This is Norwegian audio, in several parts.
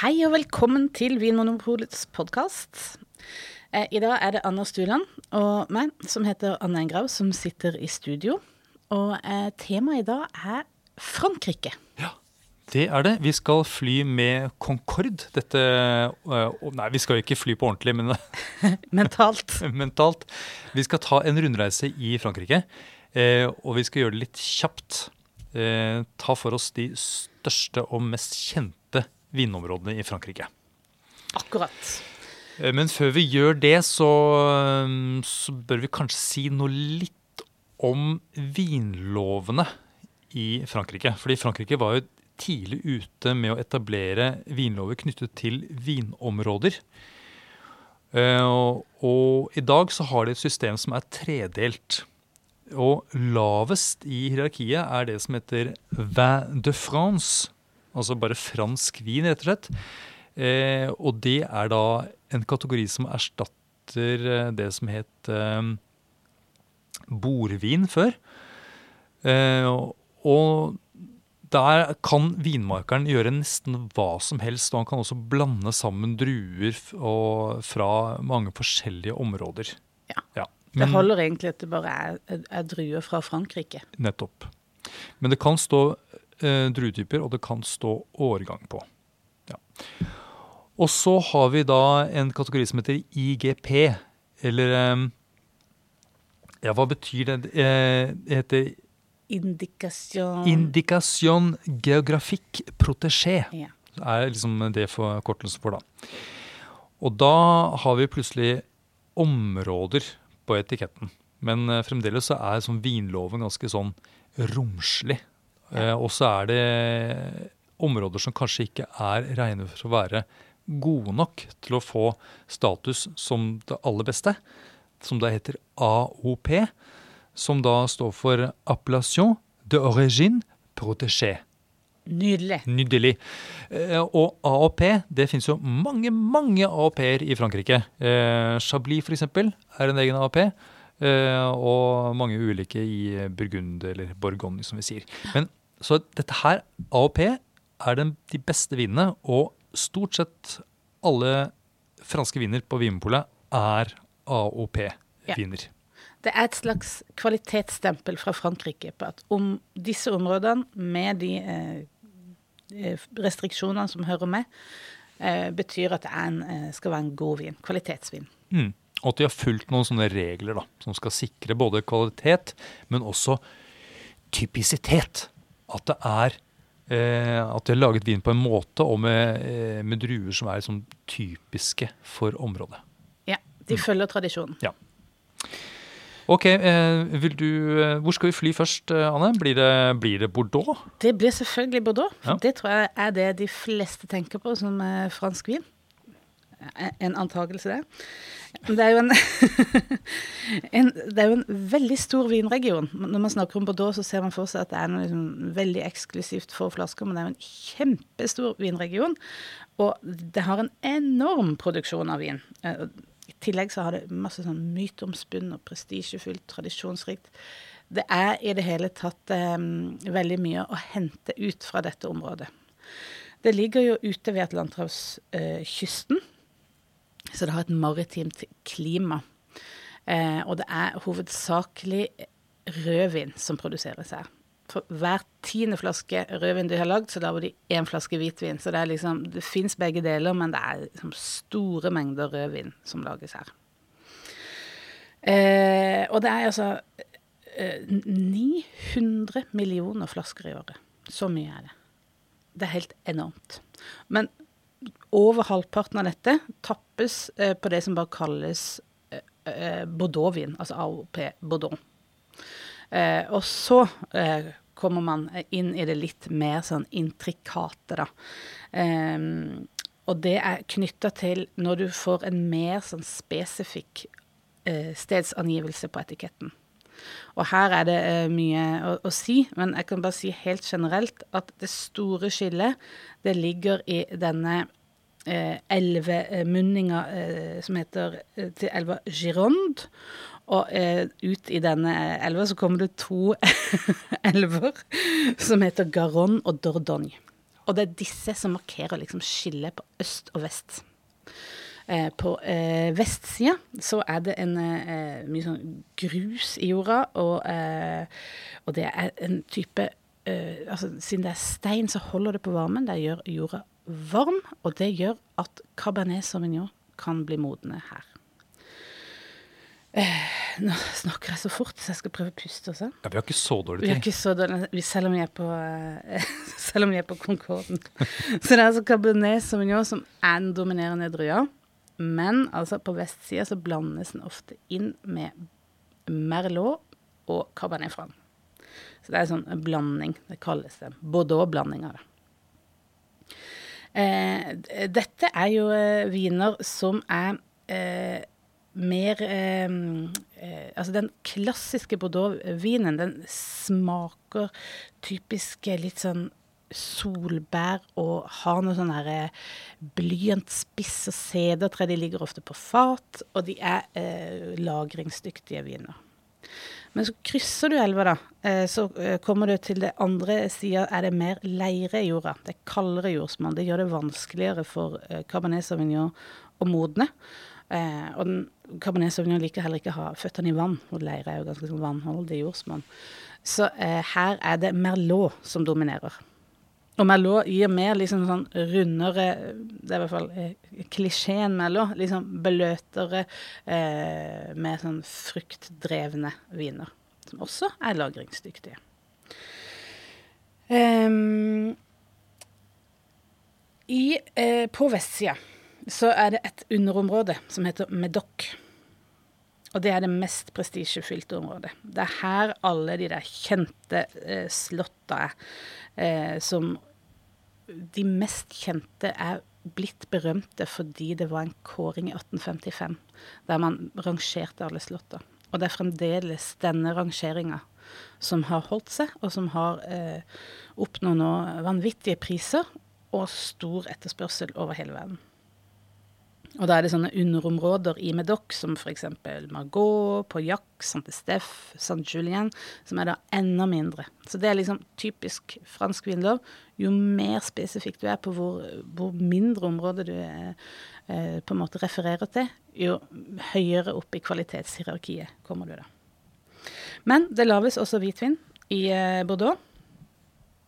Hei og velkommen til Vinmonopolets podkast. Eh, I dag er det Anna Stuland og meg, som heter Anne Engrav, som sitter i studio. Og eh, temaet i dag er Frankrike. Ja, det er det. Vi skal fly med Concorde. Dette øh, Nei, vi skal jo ikke fly på ordentlig, men Mentalt. mentalt. Vi skal ta en rundreise i Frankrike. Eh, og vi skal gjøre det litt kjapt. Eh, ta for oss de største og mest kjente vinområdene i Frankrike. Akkurat. Eh, Men før vi gjør det, så, så bør vi kanskje si noe litt om vinlovene i Frankrike. Fordi Frankrike var jo tidlig ute med å etablere vinlover knyttet til vinområder. Eh, Og, og i dag så har de et system som er tredelt. Og lavest i hierarkiet er det som heter vin de France. Altså bare fransk vin, rett og slett. Eh, og det er da en kategori som erstatter eh, det som het eh, bordvin før. Eh, og- der kan vinmakeren gjøre nesten hva som helst, og han kan også blande sammen druer og fra mange forskjellige områder. Ja. ja. Det holder egentlig at det bare er, er druer fra Frankrike. Nettopp. Men det kan stå eh, druetyper, og det kan stå årgang på. Ja. Og så har vi da en kategori som heter IGP, eller eh, Ja, hva betyr det? Eh, det heter Indikasjon Indikasjon geografikk protégé. Ja. Det er liksom det forkortelsen for, da. Og da har vi plutselig områder på etiketten. Men eh, fremdeles så er sånn vinloven ganske sånn romslig. Eh, og så er det områder som kanskje ikke er regnet for å være gode nok til å få status som det aller beste, som da heter AOP, som da står for Appellation de origine protégée. Nydelig. Nydelig. Eh, og AOP, det finnes jo mange, mange AOP-er i Frankrike. Eh, Chablis eksempel er en egen AOP. Og mange ulike i Burgund eller Bourgogne, som vi sier. Men Så dette her, AOP, er den, de beste vinene, og stort sett alle franske viner på Vinmonopolet er AOP-viner. Det er et slags kvalitetsstempel fra Frankrike på at om disse områdene, med de eh, eh, restriksjonene som hører med, eh, betyr at det en, eh, skal være en god vin. Kvalitetsvin. Mm. Og at de har fulgt noen sånne regler da, som skal sikre både kvalitet, men også typisitet. At det er eh, at de har laget vin på en måte og med, eh, med druer som er liksom typiske for området. Ja, de følger tradisjonen. Ok, eh, du, eh, Hvor skal vi fly først, eh, Anne? Blir det, blir det Bordeaux? Det blir selvfølgelig Bordeaux. Ja. Det tror jeg er det de fleste tenker på som fransk vin. Eh, En antakelse, det. Det er, en, en, det er jo en veldig stor vinregion. Når man snakker om Bordeaux, så ser man for seg at det er noe liksom veldig eksklusivt få flasker, men det er jo en kjempestor vinregion. Og det har en enorm produksjon av vin. Eh, I tillegg så har det masse sånn myteomspunn og prestisjefullt, tradisjonsrikt. Det er i det hele tatt eh, veldig mye å hente ut fra dette området. Det ligger jo ute ved Atlanterhavskysten, så det har et maritimt klima. Eh, og det er hovedsakelig rødvin som produseres her. For hver tiende flaske rødvin de har lagd, så lager de én flaske hvitvin. Så det, er liksom, det fins begge deler, men det er liksom store mengder rødvin som lages her. Eh, og det er altså eh, 900 millioner flasker i året. Så mye er det. Det er helt enormt. Men over halvparten av dette tappes eh, på det som bare kalles eh, eh, Bordeaux-vin, altså AOP Bordeaux. Eh, og så eh, kommer man inn i det litt mer sånn intrikate, da. Ehm, og det er knytta til når du får en mer sånn spesifikk eh, stedsangivelse på etiketten. Og her er det uh, mye å, å si, men jeg kan bare si helt generelt at det store skillet, det ligger i denne uh, elvemunninga eh, som heter til elva Gironde. Og eh, ut i denne elva så kommer det to elver som heter Garonne og Dordogne. Og det er disse som markerer liksom skillet på øst og vest. Eh, på eh, vestsida så er det en, eh, mye sånn grus i jorda, og, eh, og det er en type eh, altså Siden det er stein, så holder det på varmen. Det gjør jorda varm, og det gjør at Cabernet Sauvignon kan bli modne her. Eh, nå snakker jeg så fort, så jeg skal prøve å puste også. Ja, Vi har ikke så dårlig Vi har ikke så dårlige, vi- selv om vi er på, selv om vi er på Concorden. Så det er altså Cabernet Sauvignon som er den dominerende drua. Men altså på vestsida så blandes den ofte inn med Merlot og Cabernet Franc. Så det er en sånn blanding. Det kalles det. Bordeaux-blanding av det. Eh, dette er jo eh, viner som er eh, mer eh, eh, Altså den klassiske Bordeaux-vinen, den smaker typisk litt sånn solbær og har noe sånn herre blyantspiss og sedertre. De ligger ofte på fat, og de er eh, lagringsdyktige viner. Men så krysser du elva, da. Eh, så eh, kommer du til det andre sida, er det mer leire i jorda. Det er kaldere jordsmonn. Det gjør det vanskeligere for eh, Cabernet Sauvignon å modne. Eh, og den, Cabernet Sauvignon liker heller ikke å ha føttene i vann, og leire er jo ganske sånn vannholdig jordsmonn. Så eh, her er det Merlot som dominerer. Og Merlot gir mer liksom sånn rundere Det er i hvert fall eh, klisjeen Merlot. Liksom beløtere, eh, med sånn fruktdrevne viner. Som også er lagringsdyktige. Um, i, eh, på vestsida så er det et underområde som heter Medoc. Og det er det mest prestisjefylte området. Det er her alle de der kjente eh, slotta er. Eh, som de mest kjente er blitt berømte fordi det var en kåring i 1855 der man rangerte alle slottene. Og det er fremdeles denne rangeringa som har holdt seg, og som har eh, oppnådd nå vanvittige priser og stor etterspørsel over hele verden. Og da er det sånne underområder i Medoc, som f.eks. Margot, Pauillac, Saint-Estef, Saint-Julien, som er da enda mindre. Så det er liksom typisk fransk vinlov. Jo mer spesifikk du er på hvor, hvor mindre område du er, eh, på en måte refererer til, jo høyere opp i kvalitetshierarkiet kommer du da. Men det lages også hvitvin i eh, Bordeaux.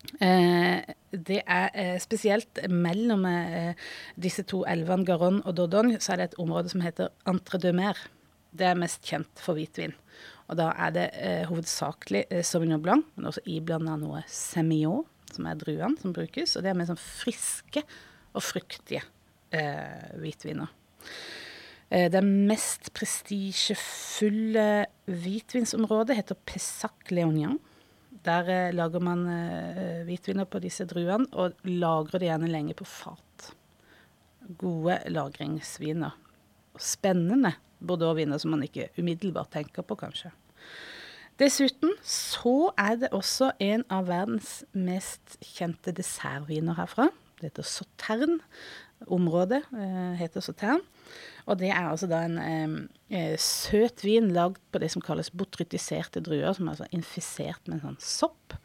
Eh, det er eh, spesielt mellom eh, disse to elvene, Garonne og Dordogne, så er det et område som heter Entre deux Mer. Det er mest kjent for hvitvin. Og da er det hovedsakelig Sauvignon Blanc, men også iblanda noe Semillon, som er druene som brukes. Og det er mer sånn friske og fruktige eh, hvitviner. Det mest prestisjefulle hvitvinsområdet heter Pessac Leonian. Der eh, lager man eh, hvitviner på disse druene, og lagrer det gjerne lenge på fat. Gode lagringsviner. Spennende bordeauxviner som man ikke umiddelbart tenker på, kanskje. Dessuten så er det også en av verdens mest kjente dessertviner herfra. Det heter Sautern. Området eh, heter Sautern. Og det er altså da en eh, eh, søt vin lagd på det som kalles botrytiserte druer, som er altså infisert med en sånn sopp.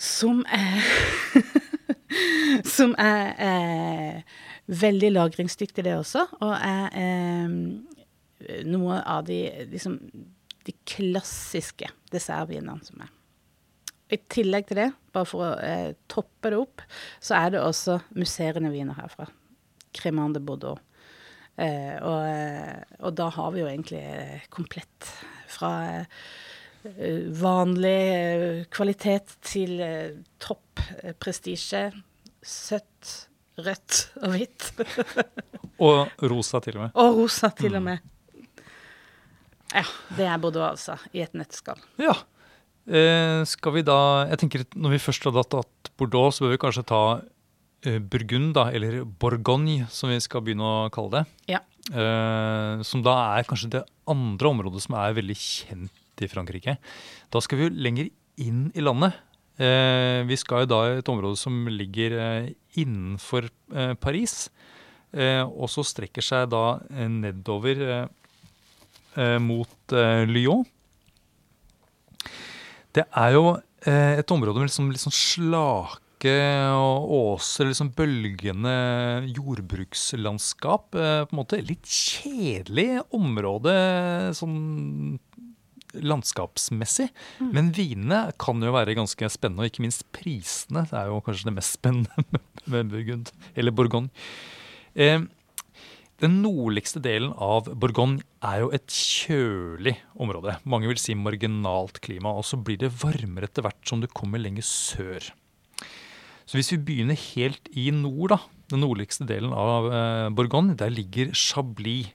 Som er Som er eh, veldig lagringsdyktig, det også. Og er eh, noe av de liksom de klassiske dessertvinene som er. I tillegg til det, bare for å eh, toppe det opp, så er det også musserende viner herfra. Cremant de Bordeaux. Eh, og, eh, og da har vi jo egentlig eh, komplett fra eh, vanlig eh, kvalitet til topp prestisje. Søtt, rødt og hvitt. Og rosa til og med. og rosa til og med. Ja, det er Bordeaux, altså, i et nøtteskall. Ja. Eh, skal vi da Jeg tenker Når vi først har tatt Bordeaux, så bør vi kanskje ta eh, Burgund, da, eller Bourgogne, som vi skal begynne å kalle det. Ja. Eh, som da er kanskje det andre området som er veldig kjent i Frankrike. Da skal vi jo lenger inn i landet. Vi skal jo da i et område som ligger innenfor Paris. Og så strekker seg da nedover mot Lyon. Det er jo eh, et område med liksom liksom slake og åser, liksom bølgende jordbrukslandskap. Eh, på en måte Litt kjedelig område sånn landskapsmessig. Mm. Men vinene kan jo være ganske spennende, og ikke minst prisene. Det er jo kanskje det mest spennende med Burgund, eller Bourgogne. Eh, den nordligste delen av Bourgogne er jo et kjølig område. Mange vil si marginalt klima. Og så blir det varmere etter hvert som du kommer lenger sør. Så hvis vi begynner helt i nord, da, den nordligste delen av eh, Bourgogne, der ligger Chablis,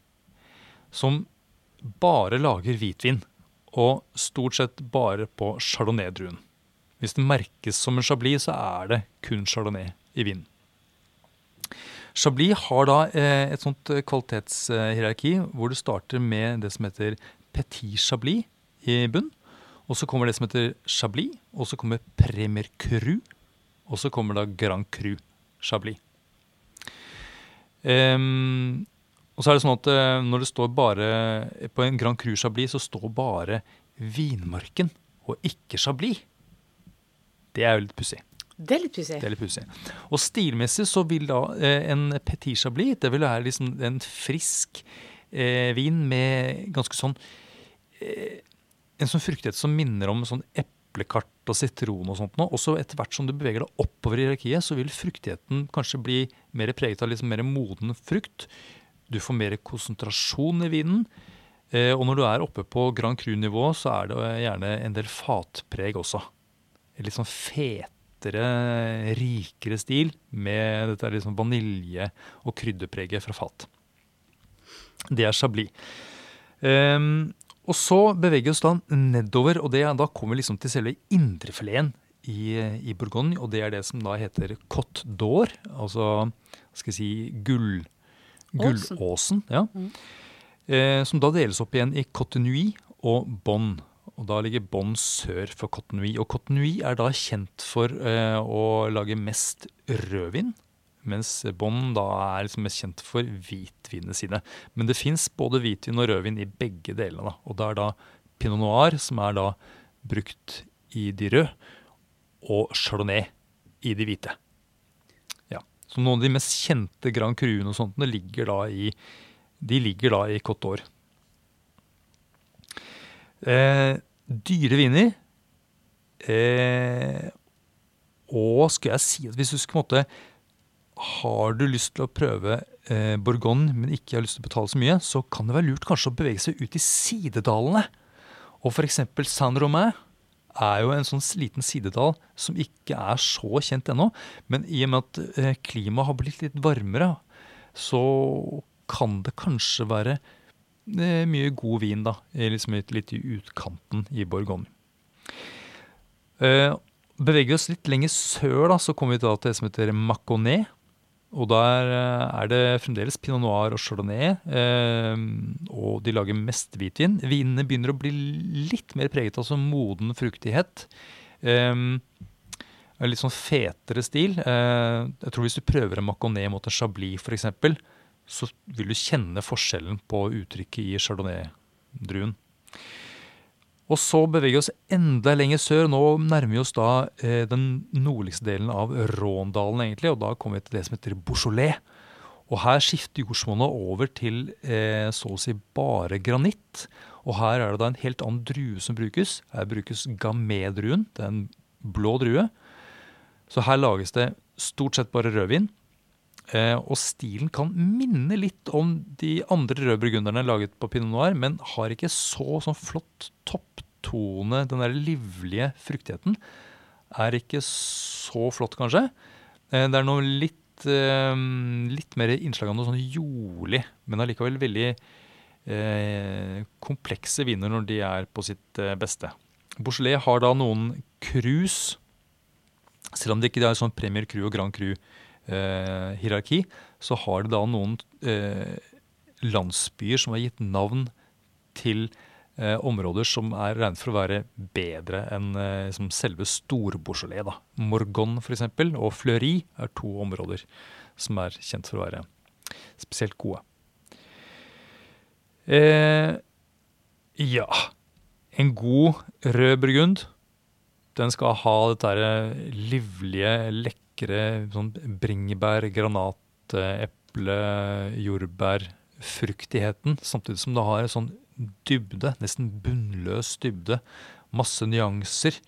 som bare lager hvitvin og stort sett bare på chardonnay-druen. Hvis det merkes som en chablis, så er det kun chardonnay i vinen. Chablis har da eh, et sånt kvalitetshierarki hvor du starter med det som heter petit chablis i bunn. Og så kommer det som heter chablis, og så kommer premier cru. Og så kommer da grand cru chablis. Um, og så er det sånn at eh, når det står bare På en Grand Cru Chablis så står bare vinmarken og ikke Chablis. Det er jo litt pussig. Det er litt pussig. Det er litt pussig. Og stilmessig så vil da eh, en Petit Chablis det vil være liksom en frisk eh, vin med ganske sånn eh, En sånn fruktighet som minner om sånn eplekart og sitron og sånt. Og så etter hvert som du beveger deg oppover i hierarkiet, så vil fruktigheten kanskje bli mer preget av liksom mer moden frukt. Du får mer konsentrasjon i vinen. Eh, og når du er oppe på Grand Cru-nivå, så er det gjerne en del fatpreg også. Litt sånn fetere, rikere stil med dette liksom vanilje- og krydderpreget fra fat. Det er Chablis. Um, og så beveger vi oss da nedover, og det, da kommer vi liksom til selve indrefileten i, i, Bourgogne. Og det er det som da heter Cote d'Or, altså skal jeg si gull Gullåsen. ja. Mm. Eh, som da deles opp igjen i Cotonui og Bonn. Og Da ligger Bonn sør for Cotonui. Og Cotonui er da kjent for eh, å lage mest rødvin. Mens Bonn da er liksom mest kjent for hvitvinene sine. Men det fins både hvitvin og rødvin i begge delene. Og det er da pinot noir, som er da brukt i de røde, og chardonnay i de hvite. Ja, Så noen av de mest kjente Grand Cruene og sånt, ligger da i, de ligger da i Cote. Eh, dyre viner. Eh, og skal jeg si at hvis du skal måtte Har du lyst til å prøve eh, Bourgogne, men ikke har lyst til å betale så mye, så kan det være lurt kanskje å bevege seg ut i sidedalene. Og f.eks. Saint-Romain er jo en sånn liten sidedal som ikke er så kjent ennå. Men i og med at eh, klimaet har blitt litt varmere, så kan det kanskje være mye god vin da, liksom litt i utkanten i Bourgogne. Eh, beveger vi oss litt lenger sør, da, så kommer vi da til det som heter Maconnet. Og der eh, er det fremdeles pinot noir og chardonnay. Eh, og de lager mest hvitvin. Vinene begynner å bli litt mer preget av altså moden fruktighet. Eh, litt sånn fetere stil. Eh, jeg tror Hvis du prøver en Maconnet mot en chablis f.eks., så vil du kjenne forskjellen på uttrykket i chardonnay-druen. Og så beveger vi oss enda lenger sør. Nå nærmer vi oss da eh, den nordligste delen av Råndalen, egentlig, og da kommer vi til det som heter Beaujolais. Og her skifter jordsmonnet over til eh, så å si bare granitt. Og her er det da en helt annen drue som brukes. Her brukes gamé-druen. Det er en blå drue. Så her lages det stort sett bare rødvin. Eh, og stilen kan minne litt om de andre rødburgunderne laget på pinot noir, men har ikke så sånn flott topptone. Den der livlige fruktigheten er ikke så flott, kanskje. Eh, det er noe litt, eh, litt mer innslag av noe sånn jordlig, men allikevel veldig eh, komplekse viner når de er på sitt beste. Beaujolais har da noen krus, selv om det ikke er sånn Premier Cru og Grand Cru-hierarki, eh, så har det da noen eh, landsbyer som har gitt navn til eh, områder som er regnet for å være bedre enn eh, som selve Stor-Beaujolais. Morgon f.eks. og Fleury er to områder som er kjent for å være spesielt gode. Eh, ja En god rød burgund Den skal ha dette livlige, lekre sånn bringebær, granat, eple, jordbær, fruktigheten. Samtidig som det har en sånn dybde, nesten bunnløs dybde. Masse nyanser.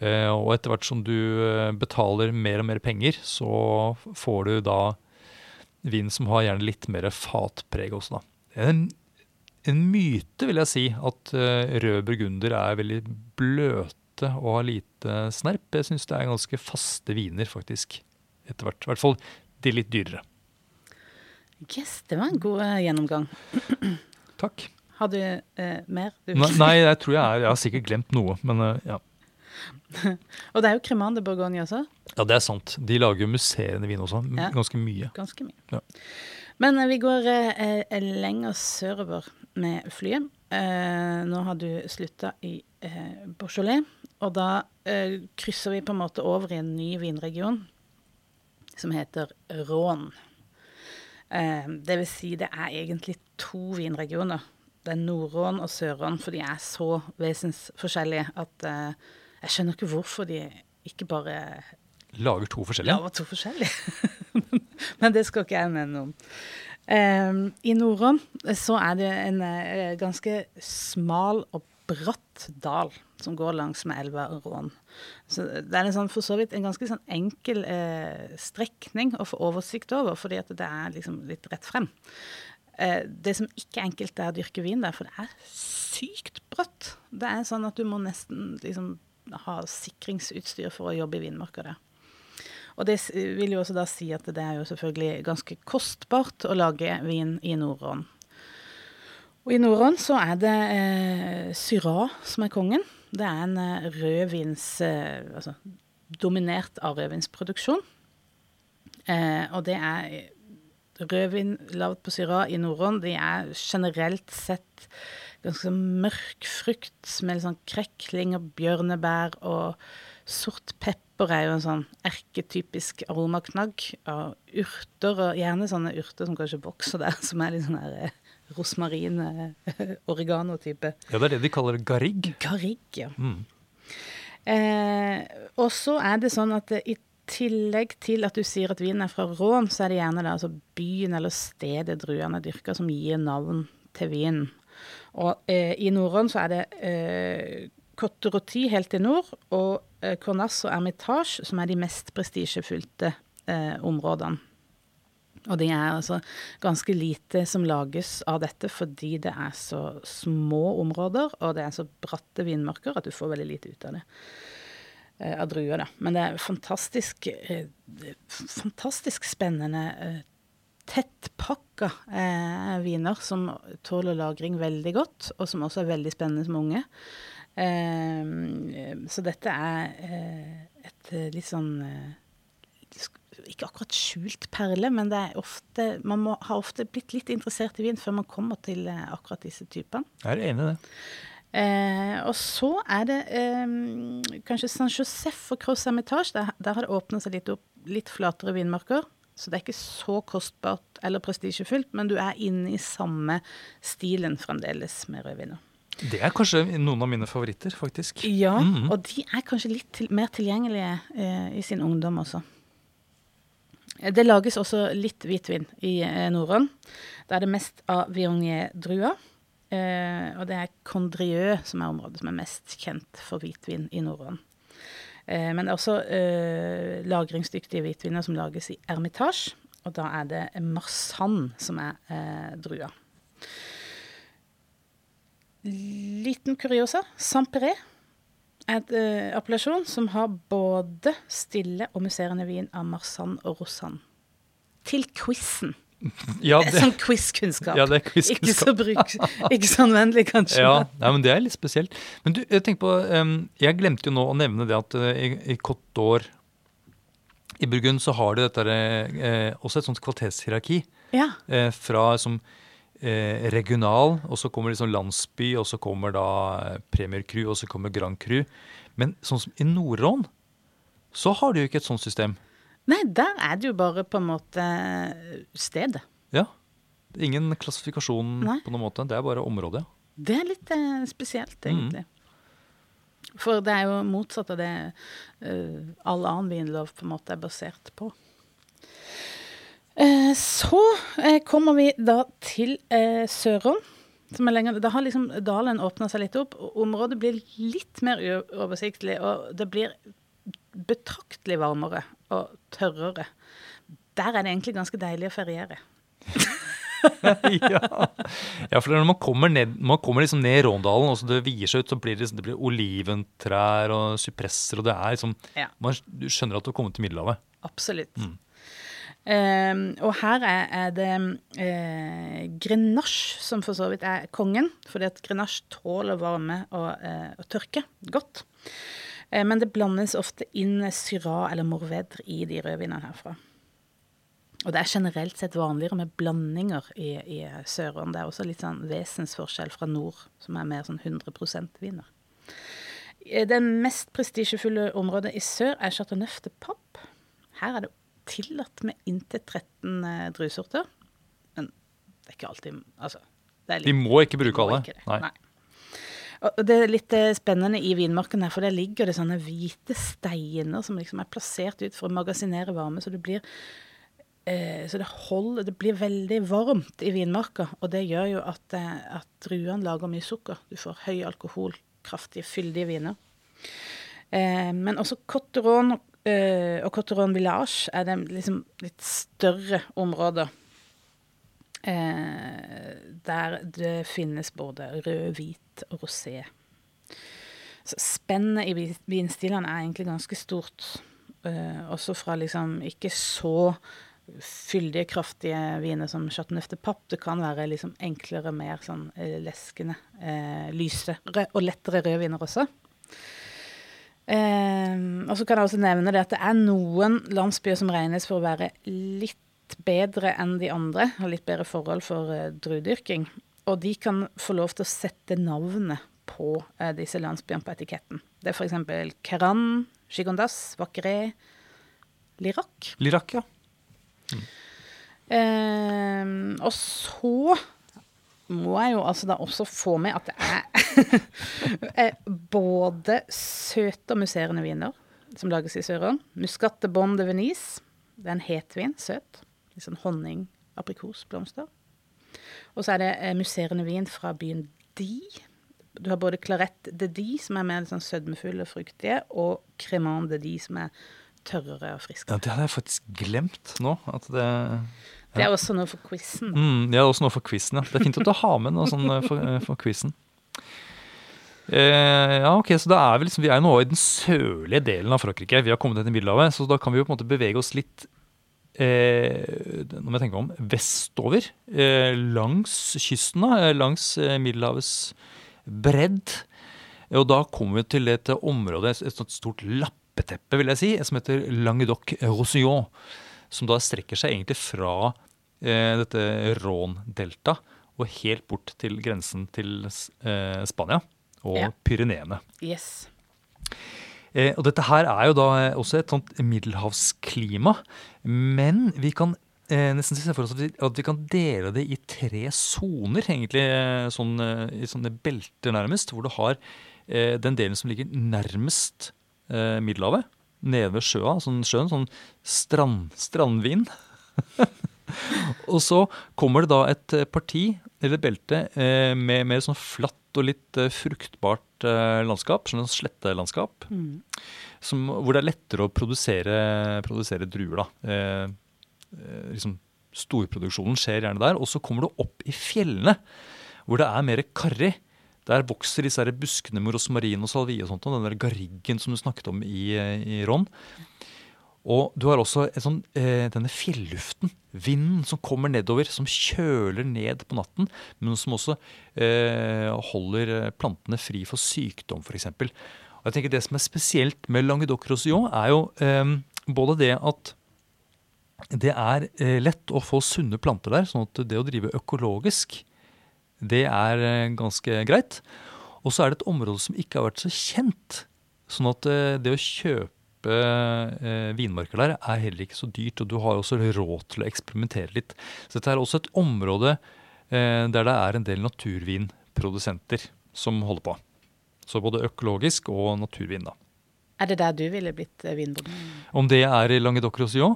Eh, og etter hvert som du eh, betaler mer og mer penger, så får du da vin som har gjerne litt mer fatpreg også, da. En, en myte, vil jeg si, at rød burgunder er veldig bløte og har lite snerp. Jeg syns det er ganske faste viner, faktisk. Etter hvert. I hvert fall de litt dyrere. Yes, det var en god uh, gjennomgang. Takk. Har du uh, mer? Du? Nei, jeg tror jeg, er, jeg har sikkert glemt noe, men ja. og det er jo Cremant de Bourgogne også. Ja, det er sant. De lager musserende vin også. Ja. Ganske mye. Ganske mye. Ja. Men vi går lenger sørover med flyet. Nå har du slutta i eh, Beaujolais, og da eh, krysser vi på en måte over i en ny vinregion som heter Rhône. Eh, det vil si, det er egentlig to vinregioner. Det er Nord-Rhône og Sør-Rhône, for de er så vesensforskjellige at eh, jeg skjønner ikke hvorfor de ikke bare Lager to forskjellige? Lager to forskjellige. Men det skal ikke jeg mene om. Um, I Nordrån så er det en uh, ganske smal og bratt dal som går langs med elva Rån. Så det er en sånn, for så vidt en ganske sånn enkel eh, strekning å få oversikt over, fordi at det er liksom litt rett frem. Eh, det som ikke er enkelt, er å dyrke vin der, for det er sykt bratt. Det er sånn at du må nesten liksom ha sikringsutstyr for å jobbe i vinmarka der. Og det vil jo også da si at det er jo selvfølgelig ganske kostbart å lage vin i Nordån. Og i Nordån så er det eh, Syrah som er kongen. Det er en eh, rødvins eh, Altså dominert av rødvinsproduksjon. Eh, og det er rødvin lagd på Syrah i Nordån. De er generelt sett ganske mørk frukt med litt sånn krekling og bjørnebær og sort pepper er jo en sånn erketypisk aromaknagg av urter, og gjerne sånne urter som kanskje vokser der, som er litt sånn her eh, rosmarin, eh, oregano-type. Ja, det er det de kaller garrig. Garrig, ja. Mm. Eh, og så er det sånn at i tillegg til at du sier at vinen er fra Rån, så er det gjerne da, altså byen eller stedet druene er dyrka, som gir navn til vinen. Og eh, i norrøn så er det eh, Cotteroti helt i nord, og eh, Cornas og Hermitage som er de mest prestisjefylte eh, områdene. Og det er altså ganske lite som lages av dette fordi det er så små områder, og det er så bratte vinmarker at du får veldig lite ut av det. Eh, av druer, da. Men det er fantastisk, eh, fantastisk spennende eh, tettpakka viner som tåler lagring veldig godt, og som også er veldig spennende som unge. Så dette er et litt sånn Ikke akkurat skjult perle, men det ofte, man må, har ofte blitt litt interessert i vin før man kommer til eh, akkurat disse typene. Jeg er enig i det. Eh, og så er det eh, kanskje San Josef og Cross Hermitage. Der, der har det åpna seg litt opp litt flatere vinmarker. Så det er ikke så kostbart eller prestisjefullt, men du er inne i samme stilen fremdeles med rødviner. Det er kanskje noen av mine favoritter, faktisk. Ja, mm -hmm. og de er kanskje litt til, mer tilgjengelige eh, i sin ungdom også. Det lages også litt hvitvin i eh, Norden. Da er det mest av Viognier-drua. Eh, og det er Condrieu som er området som er mest kjent for hvitvin i Norden. Eh, men det er også lagringsdyktige hvitviner som lages i Ermitage. Og da er det Marsanne som er drua. Liten kuriosa. Saint-Perret er et uh, appellasjon som har både stille og musserende vin av Marsanne og Rosanne. Til quizen. Ja, det, sånn quiz-kunnskap. Ja, quiz-kunnskap. Ikke så bruk, ikke så anvendelig, kanskje. Ja, nei, men det er litt spesielt. Men du, jeg tenker på, um, jeg glemte jo nå å nevne det at uh, i, i Côte d'Or i Burgund så har de dette uh, også et sånt kvalitetshierarki. Ja. Uh, fra som regional, og så kommer liksom landsby, og så kommer da Premier Cru, og så kommer Grand Cru. Men sånn som i Nord-Rån, så har de jo ikke et sånt system. Nei, der er det jo bare på en måte stedet. Ja. Ingen klassifikasjon Nei. på noen måte. Det er bare området. Det er litt eh, spesielt, egentlig. Mm. For det er jo motsatt av det uh, all annen vinlov på en måte er basert på. Uh, så uh, kommer vi da til Sørån. Søron. Som er lenger, da har liksom dalen åpna seg litt opp. og Området blir litt mer uoversiktlig, og det blir betraktelig varmere og tørrere. Der er det egentlig ganske deilig å feriere. ja. ja. for når man kommer ned, man kommer liksom ned Råndalen, og så det vier seg ut, så blir det, det blir oliventrær og sypresser, og det er liksom Ja. man, Du skjønner at du har kommet til Middelhavet. Absolutt. Mm. Eh, og her er, er det uh, Grenache som for så vidt er kongen, fordi at Grenache tåler varme og, uh, og tørke godt. Uh, men det blandes ofte inn Syrah eller morvedre i de rødvinene herfra. Og det er generelt sett vanligere med blandinger i, i Søron. Det er også litt sånn vesensforskjell fra nord, som er mer sånn 100 viner. Eh, Det mest prestisjefulle området i sør er Chateauneuf de Pape. Her er det tillatt med inntil 13 eh, druesorter. Men det er ikke alltid Altså, det er De må ikke bruke må alle. ikke. Nei. Nei. Og det er litt eh, spennende i vinmarken her, for der ligger det sånne hvite steiner som liksom er plassert ut for å magasinere varme, så det blir eh, så det holder Det blir veldig varmt i vinmarka, og det gjør jo at, at druene lager mye sukker. Du får høy alkohol, kraftige, fyldige viner. Eh, men også Cotteron eh, og Cotteron Village er det liksom litt større områder. Uh, der det finnes både rød, hvit og rosé. Så spennet i vinstilene er egentlig ganske stort. Uh, også fra liksom ikke så fyldige, kraftige viner som Chateau de Papp. Det kan være liksom enklere, mer sånn leskende, lyse rød, og lettere rødviner også. Eh, og så kan jeg også nevne det at det er noen landsbyer som regnes for å være litt bedre enn de andre, har litt bedre forhold for eh, druedyrking. Og de kan få lov til å sette navnet på eh, disse landsbyene på etiketten. Det er f.eks. Keran, Shigondas, Vakre, Lirak. Lirak, ja. Eh, og så må jeg jo altså da også få med at det er eh, både søte og musserende viner som lages i Søron. Muscat de Bon de Venise. Det er en hetvin, søt. Litt sånn honning, aprikos, blomster. Og så er det eh, musserende vin fra byen Di. Du har både Clarette de Di, som er mer sånn sødmefull og fruktige, og Cremant de Di, som er tørrere og friske. ja. Det hadde jeg faktisk glemt nå. At det Det er også noe for quizen. mm, Det er også noe for quizen, ja. Det er fint at du har med noe sånn eh, for, eh, for quizen. Eh, ja, ok, så da er vi liksom, vi er nå i den sørlige delen av Frankrike. Vi har kommet til Middelhavet, så da kan vi jo på en måte bevege oss litt eh, når må jeg tenke om, vestover. Eh, langs kysten, da, eh, langs Middelhavets bredd. Og da kommer vi til et område, et stort lappeteppe, vil jeg si, som heter Languedoc-Roussillon. Som da strekker seg egentlig fra eh, dette Rhône-delta og helt bort til grensen til eh, Spania og Ja. Pyreneene. Yes. Eh, og dette her er jo da eh, også et sånt middelhavsklima. Men vi kan eh, nesten se for oss at vi, at vi kan dele det i tre soner, egentlig eh, sånn, i sånne belter nærmest. Hvor du har den delen som ligger nærmest Middelhavet, nede ved sjøa, sånn sjøen, sånn strand, strandvin. og så kommer det da et eh, parti, eller et belte, eh, med mer sånn flatt og litt eh, fruktbart landskap, sånn slettelandskap, Mm. som, hvor det er lettere å produsere, produsere druer. da. Eh, eh, liksom Storproduksjonen skjer gjerne der. Og så kommer du opp i fjellene, hvor det er mer karrig. Der vokser disse her buskene med rosmarin og salvie og sånt, og den der garriggen som du snakket om i, i Ron. Og du har også sånn, eh, denne fjelluften, vinden som kommer nedover, som kjøler ned på natten, men som også eh, holder plantene fri for sykdom, f.eks. Og jeg tenker Det som er spesielt med languedoc rosillon, er jo eh, både det at det er eh, lett å få sunne planter der, sånn at det å drive økologisk, det er eh, ganske greit. Og så er det et område som ikke har vært så kjent. Sånn at eh, det å kjøpe eh, vinmarker der er heller ikke så dyrt, og du har også råd til å eksperimentere litt. Så dette er også et område der det er en del naturvinprodusenter som holder på. Så både økologisk og naturvin. da. Er det der du ville blitt vinbonde? Om det er i Languedoc-Roussillon?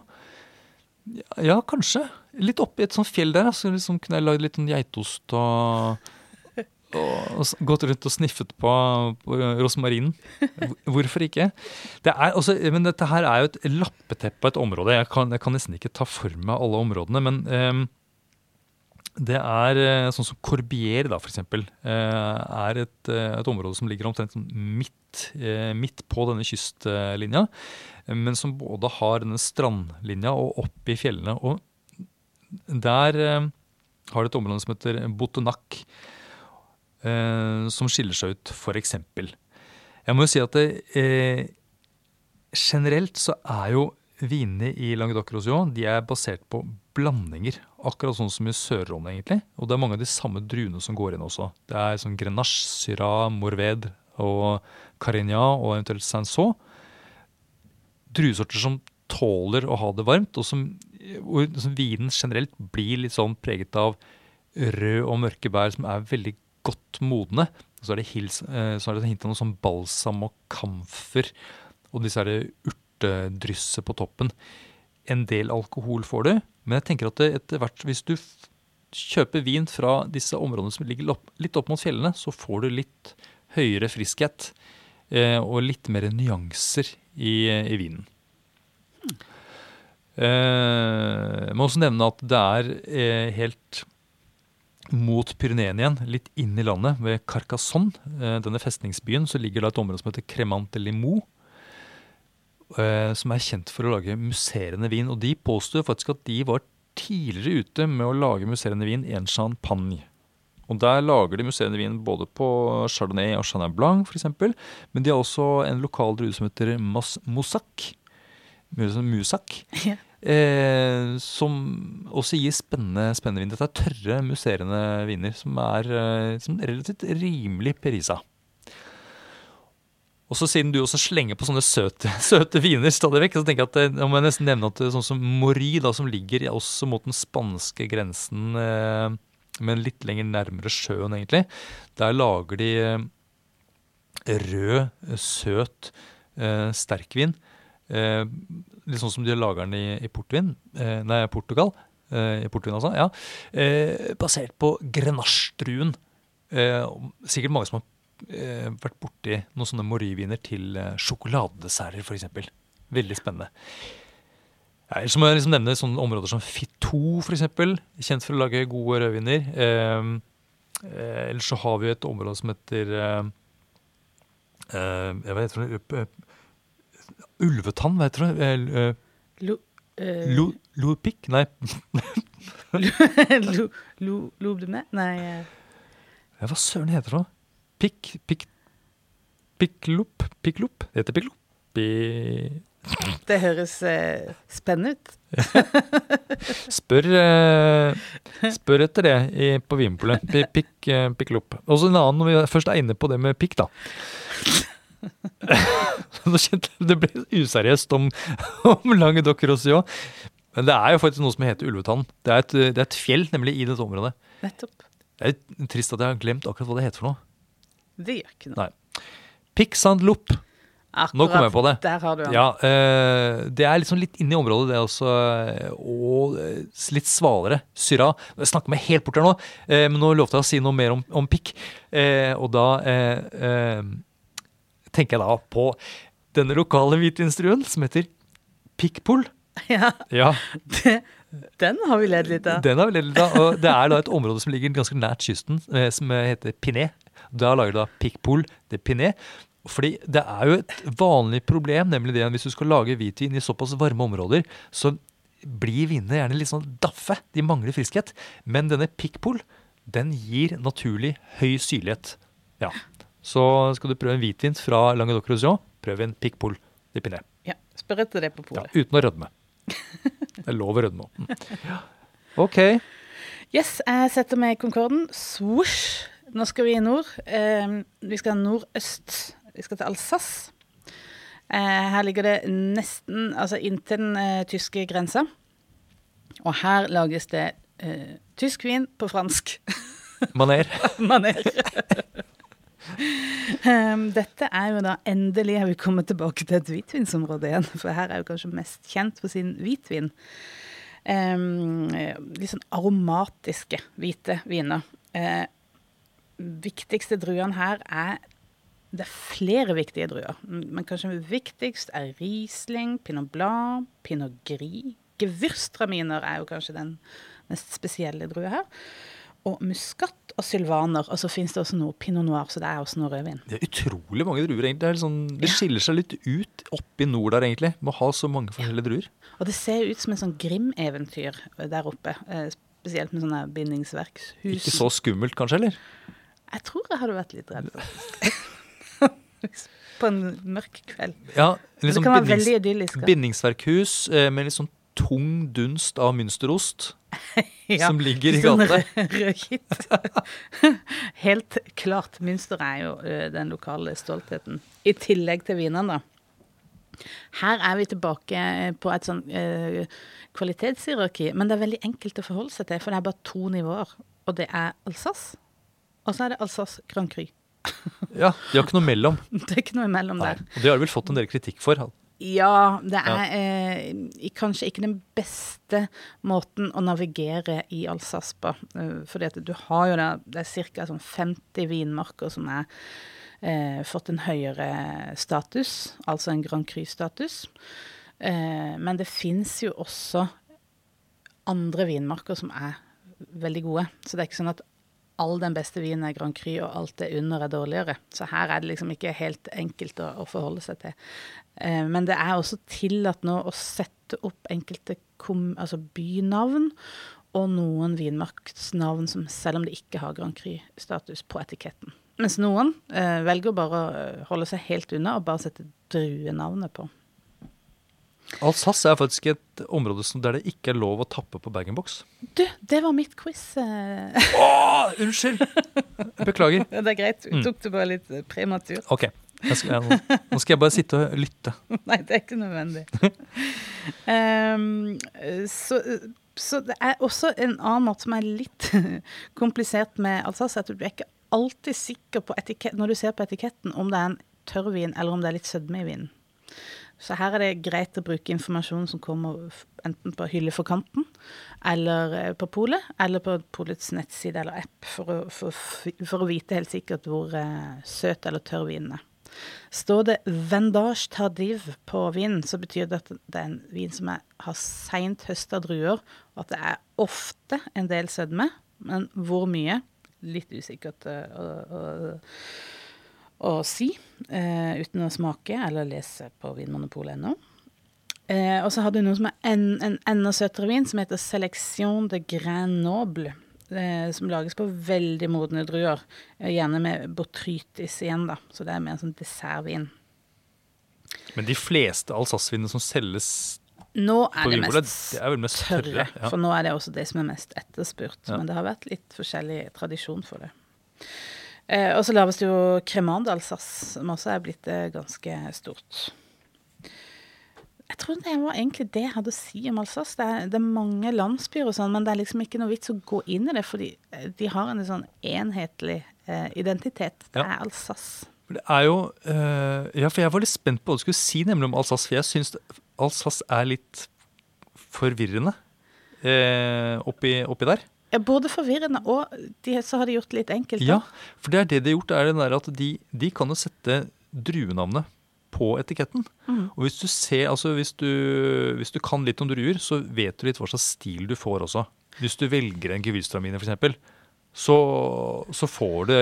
Ja, kanskje. Litt oppi et sånt fjell der. Så liksom kunne jeg lagd litt sånn geitost og, og, og gått rundt og sniffet på, på rosmarinen. Hvorfor ikke? Det også, men dette her er jo et lappeteppe av et område. Jeg kan, jeg kan, nesten ikke ta for meg alle områdene. men um, det er eh, sånn som Corbier, da, f.eks. Eh, er et, eh, et, område som ligger omtrent sånn midt, midt, på denne kystlinja. Men som både har denne strandlinja og opp i fjellene. Og der har det et område som heter Botonac, som skiller seg ut, f.eks. Jeg må jo si at det, generelt så er jo vinene i Languedoc-Rosillon de er basert på blandinger. Akkurat sånn som i Sør-Rhône, egentlig. Og det er mange av de samme druene som går inn også. Det er sånn Grenache, Syrah, Morved og Carignan og eventuelt Saint-Saut. Druesorter som tåler å ha det varmt, og som, hvor vinen generelt blir litt sånn preget av rød og mørke bær som er veldig godt modne. Så er det, hils, eh, så er det hint av noe sånn balsam og kamfer og disse urtedrysset på toppen. En del alkohol får du, men jeg tenker at etter hvert, hvis du kjøper vin fra disse områdene som ligger litt opp mot fjellene, så får du litt høyere friskhet eh, og litt mer nyanser i, i vinen. Eh, jeg må også nevne at det er eh, helt mot Pyreneen igjen, litt inn i landet, ved Carcassonne, eh, denne festningsbyen, så ligger det et område som heter Cremante Limoux Eh, som er kjent for å lage musserende vin. Og de påstår faktisk at de var tidligere ute med å lage musserende vin i en champagne. Og Der lager de musserende vin både på Chardonnay og Chenin Blanc f.eks. Men de har også en lokal drue som heter Moussac. Musak. Ja. Eh, som også gir spennende, spennende vin. Dette er tørre, musserende viner som er eh, som relativt rimelig perisa. Og så Siden du også slenger på sånne søte, søte viner stadig vekk, så tenker jeg at eh, må nesten nevne at er sånn som Mori, da, som ligger også mot den spanske grensen, eh, men litt lenger nærmere sjøen, egentlig. Der lager de eh, rød, søt eh, sterkvin. Eh, litt sånn som de lager den i, i portvin, eh, nei, Portugal. I portvin, altså. ja. basert på grenache-druen. sikkert mange som har eh, vært borti noen sånne moriviner til eh, sjokoladedesserter, f.eks. Veldig spennende. Ja, ellers må jeg liksom nevne sånne områder som Fitou, f.eks. Kjent for å lage gode rødviner. Eh, eh, ellers så har vi et område som heter eh, eh Hva heter det? Ulvetann, hva heter det? Eh, Lo, Lo, Lopik? Nei. Lo, lo, lo, Nei ja, Hva søren heter det? Pikk, pikk, pikklopp. Det heter pikklopp. Det høres eh, spennende ut. spør, eh, spør etter det i, på Vinpolet. Pikk, eh, pikklopp. Og så en annen, når vi først er inne på det med pikk, da. Det ble useriøst om, om Languedoc-Roussillon. Men det er jo faktisk noe som heter Ulvetann. Det er, et, det er et fjell nemlig i dette området. Nettopp. Det er trist at jeg har glemt akkurat hva det heter for noe. Det gjør ikke noe. Nei. Piksandlop. Akkurat, Nå kom jeg på det. Der har du den. Ja, uh, det er liksom litt inne i området, det også. Og eh, litt svalere. Syra. Jeg snakker meg helt bort her nå, uh, men nå lovte jeg å si noe mer om, om pikk. Uh, og da tenker jeg da på denne lokale hvitvinstruen som heter Pikkpol. Ja. ja. Det, den har vi ledd litt av. Den har vi ledd litt av, og Det er da et område som ligger ganske nært kysten, som heter Piné. Da lager du da pikkpol de Pinet. Fordi det er jo et vanlig problem, nemlig det at hvis du skal lage hvitvin i såpass varme områder, så blir vinene gjerne litt sånn daffe. De mangler friskhet. Men denne Picpoul, den gir naturlig høy syrlighet. Ja. Så skal du prøve en hvitvin fra Languedoc-Roussillon, prøv en Picpoul de Pinet. Ja, spør etter det på polet. Ja, uten å rødme. Det er lov å rødme òg. OK. Yes, jeg setter meg i Concorden. Swoosh. Nå skal vi i nord. Eh, vi skal nordøst. Vi skal til Alsace. Eh, her ligger det nesten altså inntil den eh, tyske grensa. Og her lages det eh, tysk vin på fransk. Maner. Maner. Um, dette er jo da endelig har vi kommet tilbake til et hvitvinsområde igjen. For her er jo kanskje mest kjent for sin hvitvin. Um, litt sånn aromatiske hvite viner. Uh, viktigste druene her er Det er flere viktige druer, men kanskje viktigst er Riesling, Pinot Blanc, Pinot Gris. Gewürztraminer er jo kanskje den mest spesielle drua her og muskat og sylvaner. Og så fins det også noe pinot noir, så det er også noe rødvin. Det er utrolig mange druer, egentlig. Det, sånn, det skiller seg litt ut oppe i nord der, egentlig, med å ha så mange forskjellige druer. Og det ser ut som en sånn Grim-eventyr der oppe. Eh, spesielt med sånne bindingsverkshus. Ikke så skummelt, kanskje, eller? Jeg tror jeg hadde vært litt redd. På en mørk kveld. Ja, det sånn veldig idyllisk. Bindingsverkhus eh, med litt sånn tung dunst av mønsterost ja, som ligger i sånn gata. Helt klart. mønster er jo den lokale stoltheten. I tillegg til vinene, da. Her er vi tilbake på et sånn ø, kvalitetshierarki, men det er veldig enkelt å forholde seg til, for det er bare to nivåer. Og det er Alsace, og så er det Alsace Grand Cru. Ja, De har ikke noe mellom. Det er ikke noe mellom Nei. der. Og det har de vel fått en del kritikk for. Ja, det er eh, kanskje ikke den beste måten å navigere i Alsace på. Fordi at du har jo det, det er ca. Sånn 50 vinmarker som har eh, fått en høyere status, altså en Grand Cru-status. Eh, men det fins jo også andre vinmarker som er veldig gode. Så det er ikke sånn at all den beste vinen er Grand Cru, og alt det under er dårligere. Så her er det liksom ikke helt enkelt å, å forholde seg til. Eh, men det er også tillatt nå å sette opp enkelte kom, altså bynavn og noen vinmarksnavn som selv om det ikke har Grand Cru-status på etiketten. Mens noen eh, velger bare å holde seg helt unna og bare sette druenavnet på. Alsace er faktisk et område som, der det ikke er lov å tappe på bag-in-box. Du, det var mitt quiz. Åh, Å, unnskyld! Beklager. det er greit. Du Tok det bare litt eh, prematur. Ok, skal, jeg, nå- skal jeg bare sitte og lytte. Nei, det er ikke nødvendig. um, så, så det er også en annen måte som er litt komplisert med Alsace, at du er ikke alltid sikker på etikett, når du ser på etiketten om det er en tørrvin eller om det er litt sødme i vinen. Så her er det greit å bruke informasjon som kommer enten på hylle for kanten, eller eh, på polet, eller på polets nettside eller app, for å, for, for å vite helt sikkert hvor eh, søt eller tørr vinen er. Står det vendage tardiv på vinen, så betyr det at det er en vin som er, har seint høsta druer, og at det er ofte en del sødme, men hvor mye? Litt usikkert eh, å, å, si, eh, uten å smake eller lese på vinmonopolet.no. Eh, og så har du noe som er en, en enda søtere vin, som heter Selection de Grenoble. Noble. Eh, som lages på veldig modne druer. eh, Gjerne med botrytis igjen, da. Så det er mer en sånn dessertvin. Men de fleste Alsace-vinene som selges Nå er det mest er mest tørre, tørre. Ja. for nå er det også det som er mest etterspurt. Ja. Men det har vært litt forskjellig tradisjon for det. Eh, og så lages det jo Cremant d'Alsace, som også er blitt eh, ganske stort. Jeg tror det var egentlig det jeg hadde å si om Alsace. Det er, det er mange landsbyer og sånn, men det er liksom ikke noe vits å gå inn i det, fordi eh, de har en sånn enhetlig eh, identitet. Det Ja. er Alsace. Det er jo eh, Ja, for jeg var litt spent på hva du skulle si nemlig om Alsace, for jeg syns Alsace er litt forvirrende eh, oppi, oppi der. Ja, både forvirrende og de, så har de gjort det litt enkelt. da. Ja, for det er det de har gjort, er det der at de, de kan jo sette druenavnet på etiketten. Mm. Og hvis du ser, altså hvis du, hvis du kan litt om druer, så vet du litt hva slags stil du får også. Hvis du velger en gewürztraminer f.eks., så, så får du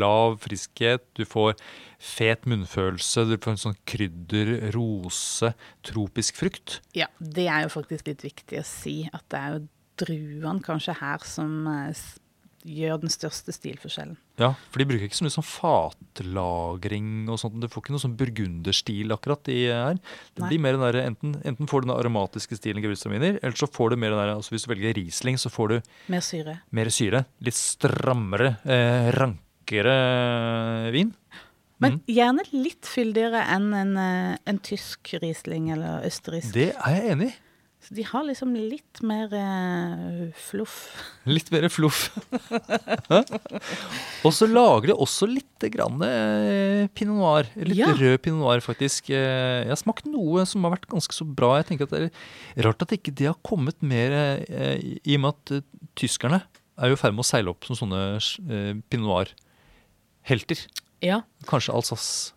lav friskhet, du får fet munnfølelse, du får en sånn krydder, rose, tropisk frukt. Ja, det er jo faktisk litt viktig å si at det er jo druene kanskje her som eh, gjør den største stilforskjellen. Ja, for de bruker ikke så mye sånn fatlagring og sånt. Du får ikke noe sånn burgunderstil akkurat i her. Det Nei. blir mer den der, enten, enten får du den aromatiske stilen i eller så får du mer den der, altså hvis du velger Riesling, så får du Mer syre. mer syre. Litt strammere, eh, rankere vin. Men Mhm. gjerne litt fyldigere enn en, eh, en tysk Riesling eller østerriksk. Det er jeg enig i. Så de har liksom litt mer uh, fluff. Litt mer fluff. og så lager de også litt grann uh, pinot noir. Litt Ja. rød pinot noir, faktisk. Uh, Jeg har smakt noe som har vært ganske så bra. Jeg tenker at Det er rart at ikke det har kommet mer, i og med at tyskerne er jo i ferd med å seile opp som sånne pinot noir-helter. Ja. Kanskje Alsace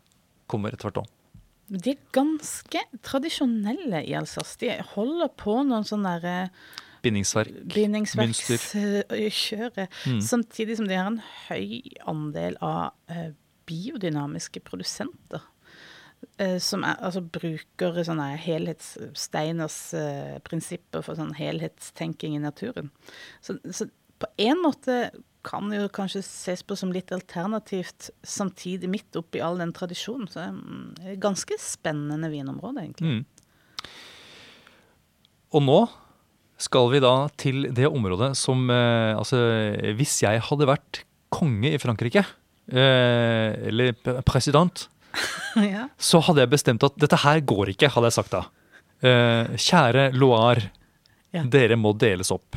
kommer etter hvert òg. De er ganske tradisjonelle i Alsace. De holder på noen sånne der, eh, Bindingsverk. bindingsverkskjøret, Mm. samtidig som de har en høy andel av eh, biodynamiske produsenter. eh, som er, altså bruker sånne helhets, Steiners eh, prinsipper for sånn helhetstenking i naturen. Så, så på en måte kan jo kanskje ses på som litt alternativt, samtidig midt oppi all den tradisjonen. Så det er et ganske spennende vinområde, egentlig. Mm. Og nå skal vi da til det området som eh, Altså, hvis jeg hadde vært konge i Frankrike, eh, eller president, ja. så hadde jeg bestemt at dette her går ikke, hadde jeg sagt da. Eh, kjære Loire, Ja. dere må deles opp.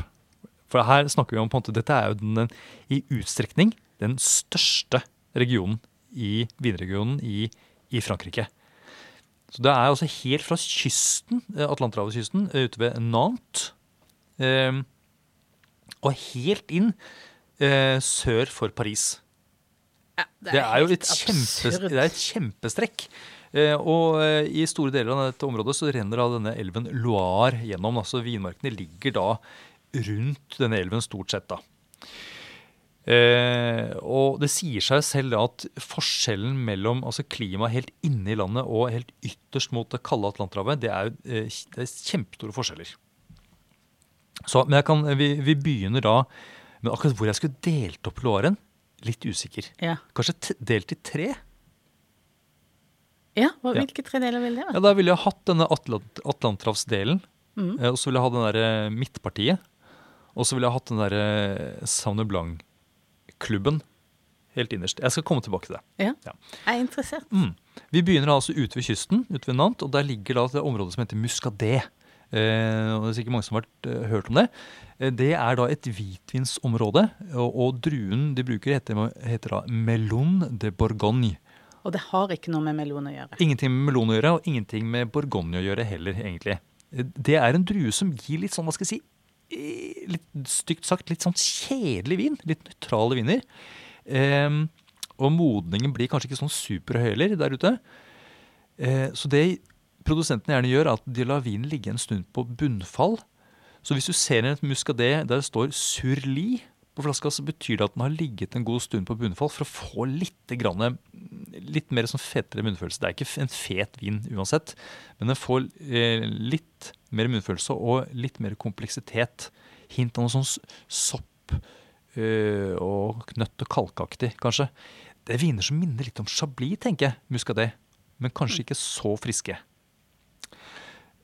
For her snakker vi om på en måte, dette er jo den, den, i utstrekning den største regionen i vinregionen i, i Frankrike. Så det er altså helt fra kysten, eh, Atlanterhavskysten, eh, ute ved Nantes, eh, og helt inn eh, sør for Paris. Ja, Det er, jo helt et, kjempe, det er et kjempestrekk. Eh, og eh, i store deler av dette området så renner da denne elven Loire gjennom. altså Vinmarkene ligger da rundt denne elven stort sett. da. Eh, og det sier seg selv at forskjellen mellom altså klimaet helt inne i landet og helt ytterst mot det kalde Atlanterhavet, det er, eh, det er kjempestore forskjeller. Så, men kan, vi, vi begynner da Men akkurat hvor jeg skulle delt opp låren, litt usikker. Ja. Kanskje delt i tre? Ja, hva. Hvilke tre deler vil det Ja. Da ville jeg hatt denne Atlant Atlanterhavsdelen. Mm. eh, Og så ville jeg ha den der midtpartiet. Og så ville jeg hatt den der Saune Blanc-klubben helt innerst. Jeg skal komme tilbake til det. Ja. Ja. Jeg er interessert. Mm. Vi begynner altså ute ved kysten, ute ved Nant, og der ligger da det området som heter Muscadet. Eh, og det er sikkert mange som har vært, eh, hørt om det. Eh, det er da et hvitvinsområde, og, og druen de bruker heter, heter da Melon de Bourgogne. Og det har ikke noe med melon å gjøre. Ingenting med melon å gjøre, og ingenting med bourgogne å gjøre heller, egentlig. Det er en drue som gir litt sånn, hva skal jeg si, eh, litt stygt sagt, litt sånn kjedelig vin. Litt nøytrale viner. Um, og modningen blir kanskje ikke sånn superhøy heller der ute. Uh, så det produsentene gjerne gjør, er at de lar vinen ligge en stund på bunnfall. Så hvis du ser en muscadet der det står surli på flaska, så betyr det at den har ligget en god stund på bunnfall for å få litt, grann, litt mer sånn fetere munnfølelse. Det er ikke en fet vin uansett, men den får eh, litt mer munnfølelse og litt mer kompleksitet. Hint av noe sånn sopp eh, og knøtt og kalkaktig, kanskje. Det er viner som minner litt om chablis, tenker jeg, muscadet, men kanskje ikke så friske.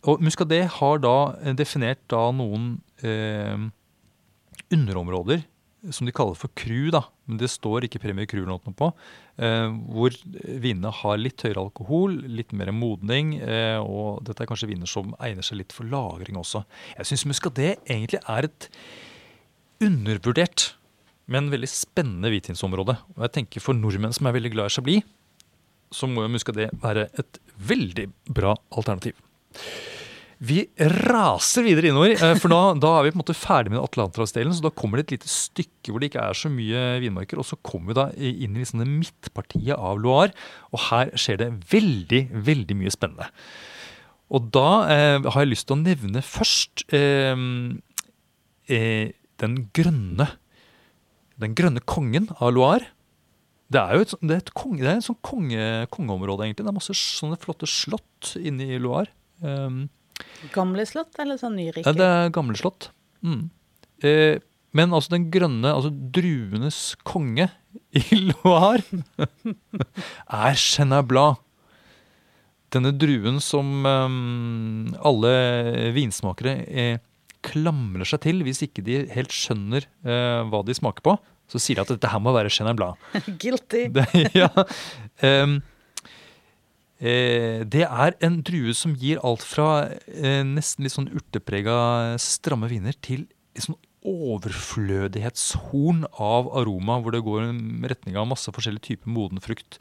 Og Muscadet har da eh, definert da noen eh, underområder som de kaller for cru, da. Men det står ikke Premier Crew-låtene på. Eh, hvor vinene har litt høyere alkohol, litt mer modning. Eh, og dette er kanskje viner som egner seg litt for lagring også. Jeg syns Muscadet egentlig er et undervurdert, men veldig spennende hvitvinsområde. Og jeg tenker for nordmenn som er veldig glad i Chablis, så må jo Muscadet være et veldig bra alternativ. Vi raser videre innover, eh, for da, da er vi på en måte ferdig med Atlanterhavsdelen. Så da kommer det et lite stykke hvor det ikke er så mye vinmarker. Og så kommer vi da inn i liksom det midtpartiet av Loire, og her skjer det veldig, veldig mye spennende. Og da eh, har jeg lyst til å nevne først eh, eh, den grønne Den grønne kongen av Loire. Det er jo et, det er et, konge, det er et sånt konge, kongeområde, egentlig. Det er masse sånne flotte slott inne i Loire. Um, Gamle slott eller sånn nyrike? ja, det er gamle slott. Mm. Eh, men altså den grønne, altså druenes konge i Loire, er Chenin Blanc. Denne druen som um, alle vinsmakere eh, klamrer seg til hvis ikke de helt skjønner eh, hva de smaker på. Så sier de at dette her må være Chenin Blanc. Guilty. Det, ja. Eh, det er en drue som gir alt fra eh, nesten litt sånn urteprega stramme viner til sånn overflødighetshorn av aroma, hvor det går i retning av masse forskjellige typer moden frukt.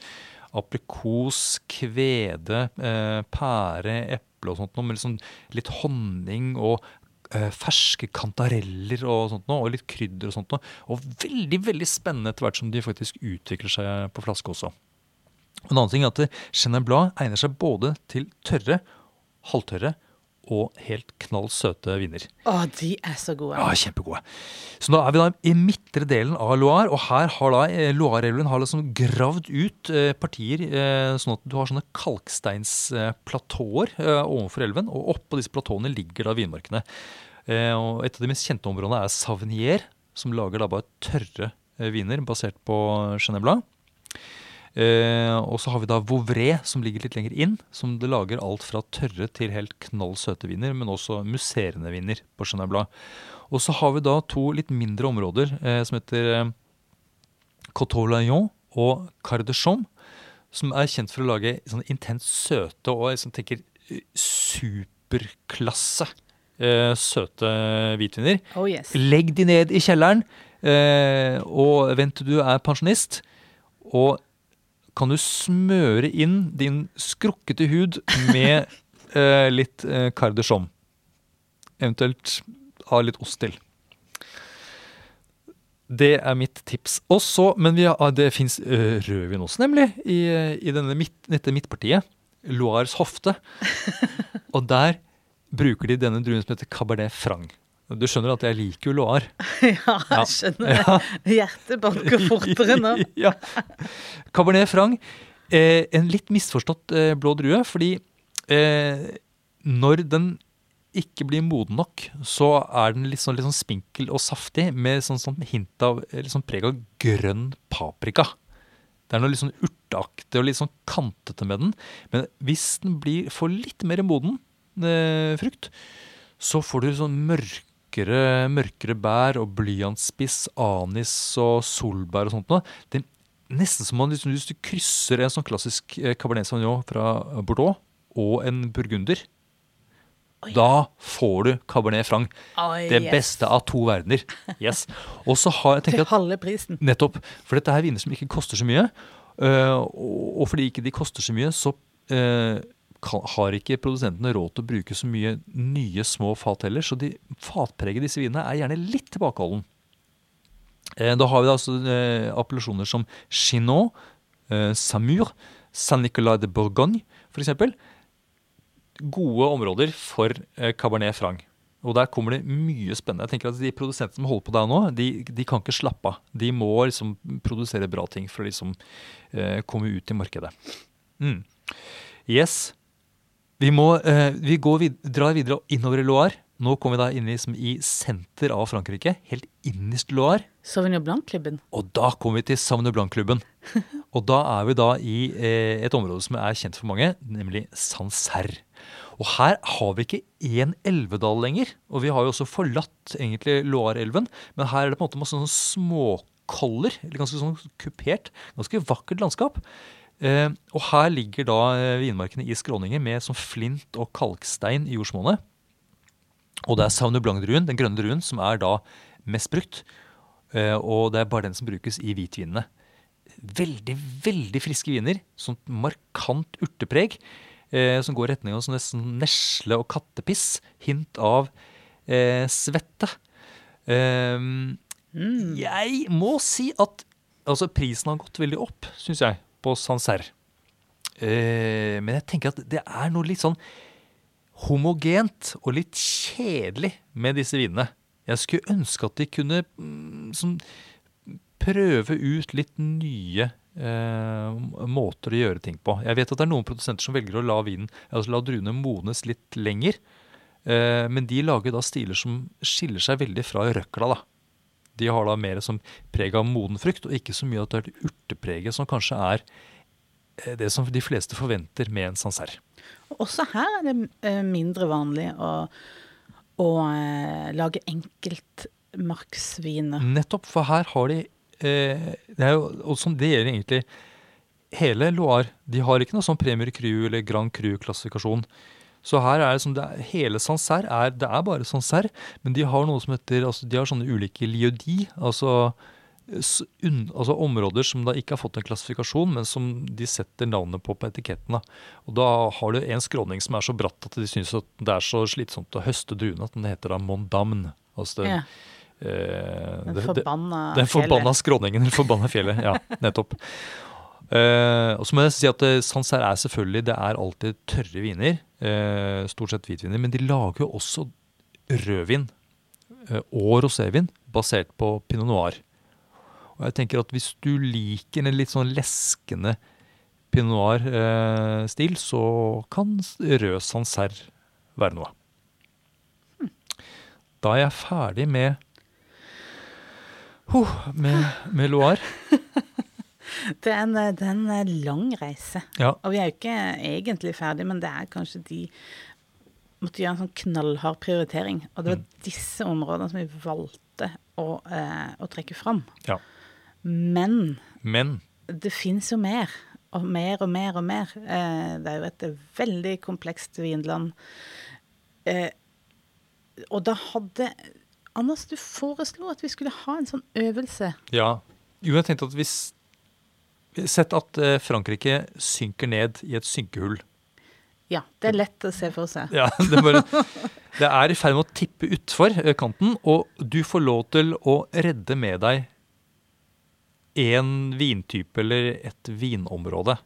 Aprikos, kvede, eh, pære, eple og sånt noe, med sånn, litt honning og eh, ferske kantareller og sånt noe, og litt krydder og sånt noe. Og veldig, veldig spennende etter hvert som de faktisk utvikler seg på flaske også. En annen ting er at Chenin Blad egner seg både til tørre, halvtørre og helt knall søte viner. Å, de er så gode. Ja, kjempegode. Så da er vi da i midtre delen av Loire, og her har da eh, Loire-elven har liksom gravd ut eh, partier eh, sånn at du har sånne kalksteinsplatåer eh, overfor elven, og oppå disse platåene ligger da vinmarkene. Eh, og et av de mest kjente områdene er Savnier, som lager da bare tørre eh, viner basert på Chenin Blanc. Eh, og så har vi da Vouvray, som ligger litt lenger inn. Som det lager alt fra tørre til helt knall søte viner, men også musserende viner på Chenin Blanc. Og så har vi da to litt mindre områder eh, som heter eh, Coteau Layon og Cardechom, som er kjent for å lage sånn intenst søte og jeg tenker superklasse eh, søte hvitviner. Oh yes. Legg de ned i kjelleren, eh, og vent til du er pensjonist. Og kan du smøre inn din skrukkete hud med eh, litt eh, Cardechom. Eventuelt ha litt ost til. Det er mitt tips. Også, men vi har, det fins uh, rødvin også, nemlig, i, i denne midt, dette midtpartiet. Loires hofte. Og der bruker de denne druen som heter Cabernet Franc. Du skjønner at jeg liker jo Loire. Ja, jeg skjønner det. Hjertet banker fortere nå. ja. Cabernet Franc. Eh, en litt misforstått eh, blå drue, fordi eh, når den ikke blir moden nok, så er den litt sånn, litt sånn spinkel og saftig, med sånn, sånn hint av sånn preg av grønn paprika. Det er noe litt sånn urteaktig og litt sånn kantete med den. Men hvis den blir, får litt mer moden eh, frukt, så får du sånn mørkere, mørkere bær og blyantspiss, anis og solbær og sånt noe. Det er nesten som om liksom, hvis du krysser en sånn klassisk eh, Cabernet Sauvignon fra Bordeaux og en burgunder, Oi. da får du Cabernet Franc. Oi, Det yes. beste av to verdener. Yes. Og så har jeg tenkt Til halve prisen. Nettopp. For dette er viner som ikke koster så mye. Uh, og og fordi ikke de koster så mye, så kan, har ikke produsentene råd til å bruke så mye nye små fat heller. Så de fatpreget disse vinene er gjerne litt tilbakeholden. Eh, da har vi altså eh, appellasjoner som Chinon, eh, Samur, Saint-Nicolas de Bourgogne f.eks. Gode områder for Cabernet Franc. Og der kommer det mye spennende. Jeg tenker at De produsentene som holder på der nå, de, de kan ikke slappe av. De må liksom produsere bra ting for å liksom komme ut i markedet. Mm. Yes. Vi må eh, vi går vid drar videre innover i Loire. Nå kommer vi da inn i, liksom, i senter av Frankrike. Helt innerst i Loire. Sauvignon Blanc-klubben. Og da kommer vi til Sauvignon Blanc-klubben. Og da er vi da i eh, et område som er kjent for mange, nemlig Sancerre. Og her har vi ikke én elvedal lenger. Og vi har jo også forlatt egentlig Loire-elven, men her er det på en måte masse sånne småkoller. Eller ganske sånn kupert. Ganske vakkert landskap. Eh, og her ligger da eh, vinmarkene i skråninger med sånn flint og kalkstein i jordsmonnet. Og det er Sauvignon Blanc-druen, den grønne druen, som er da mest brukt. Eh, og det er bare den som brukes i hvitvinene. Veldig, veldig friske viner. Sånn markant urtepreg. Eh, som går i retning av sånn nesten nesle og kattepiss. Hint av eh, svette. Eh, Jeg må si at altså, prisen har gått veldig opp, syns jeg, på Sancerre. Eh, men jeg tenker at det er noe litt sånn homogent og litt kjedelig med disse vinene. Jeg skulle ønske at de kunne mm, sånn, prøve ut litt nye eh, måter å gjøre ting på. Jeg vet at det er noen produsenter som velger å la vinen, altså la druene modnes litt lenger. Eh, men de lager da stiler som skiller seg veldig fra røkla. da. De har da mer som preg av moden frukt, og ikke så mye at det er det urtepreget som kanskje er eh, det som de fleste forventer med en Sancerre. Også her er det eh, mindre vanlig å, å eh, lage enkeltmarksviner. Nettopp, for her har de Det er jo, og som det gjelder egentlig hele Loire. De har ikke noe sånn Premier Cru eller Grand Cru-klassifikasjon. Så her er det som det er, hele Sancerre er Det er bare Sancerre, men de har noe som heter altså De har sånne ulike liodi, altså, un, altså områder som da ikke har fått en klassifikasjon, men som de setter navnet på på etiketten. da. Og da har du en skråning som er så bratt at de syns at det er så slitsomt å høste druene at den heter da Mont Damne. Altså det, Ja, eh, den forbanna den forbanna fjellet. skråningen, eller forbanna fjellet. Ja, nettopp. Eh, og så må jeg si at eh, Sancerre er selvfølgelig det er alltid tørre viner. Eh, stort sett hvitviner. Men de lager jo også rødvin eh, og rosévin basert på pinot noir. Og jeg tenker at hvis du liker en litt sånn leskende pinot noir-stil, så kan rød Sancerre være noe. Da er jeg ferdig med oh, med, med Loire. Det er, en, det er en eh, lang reise. Ja. Og vi er jo ikke egentlig ferdig, men det er kanskje de måtte gjøre en sånn knallhard prioritering. Og det var Mm. disse områdene som vi valgte å, eh, å trekke fram. Ja. Men Men det fins jo mer. Og mer og mer og mer. Eh, det er jo et veldig komplekst vinland. Eh, og da hadde Anders, du foreslo at vi skulle ha en sånn øvelse. ja. Jo, jeg tenkte at hvis Sett at eh, Frankrike synker ned i et synkehull. Ja, det er lett å se for seg. Ja, det, bare, det er i ferd med å tippe utfor eh, kanten, og du får lov til å redde med deg én vintype eller et vinområde.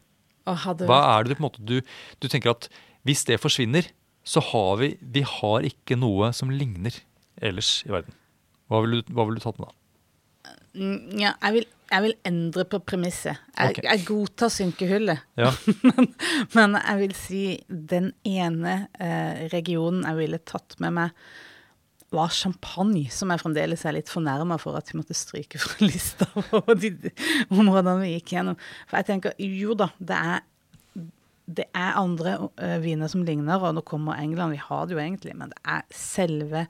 Hva er det du på en måte du, du tenker at hvis det forsvinner, så har vi Vi har ikke noe som ligner ellers i verden. Hva ville du, vil du tatt med da? Ja, jeg vil, jeg vil endre på premisset. Jeg, okay. jeg godtar synkehullet, Ja, men, men jeg vil si den ene eh, regionen jeg ville tatt med meg, var champagne, som jeg fremdeles er litt fornærma for at vi måtte stryke fra lista over de områdene vi gikk gjennom. For jeg tenker jo da, det er det er andre uh, viner som ligner, og nå kommer England, vi har det jo egentlig, men det er selve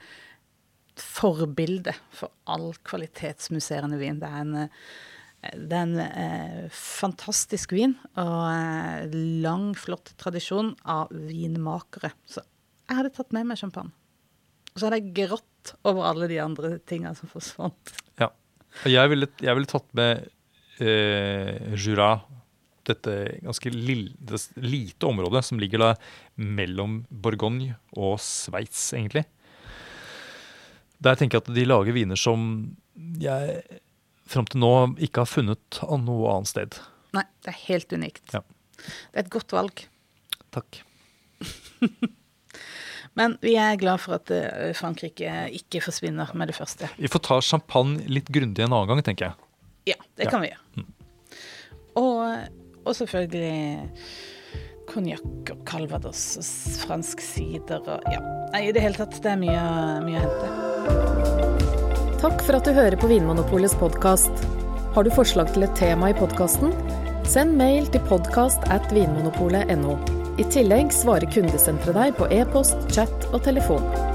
forbildet for all kvalitetsmusserende vin. Det er en, eh, det er en eh, fantastisk vin og eh, lang, flott tradisjon av vinmakere. Så jeg hadde tatt med meg champagne. Og så hadde jeg grått over alle de andre tinga som forsvant. ja. Jeg ville, jeg ville tatt med eh, Jura, dette ganske lille, det lite området som ligger da mellom Bourgogne og Sveits, egentlig. Der tenker jeg at de lager viner som jeg fram til nå ikke har funnet noe annet sted. Nei, det er helt unikt. Ja. Det er et godt valg. Takk. Men vi er glad for at eh, Frankrike ikke forsvinner med det første. Vi får ta champagne litt grundig en annen gang, tenker jeg. Ja, det Ja. kan vi gjøre. Og, og selvfølgelig konjakk og calvados og fransk sider og ja. Nei, i det hele tatt, det er mye, mye å hente. Takk for at du hører på Vinmonopolets podkast. Har du forslag til et tema i podkasten? Send mail til podkast at vinmonopolet.no. I tillegg svarer kundesenteret deg på e-post, chat og telefon.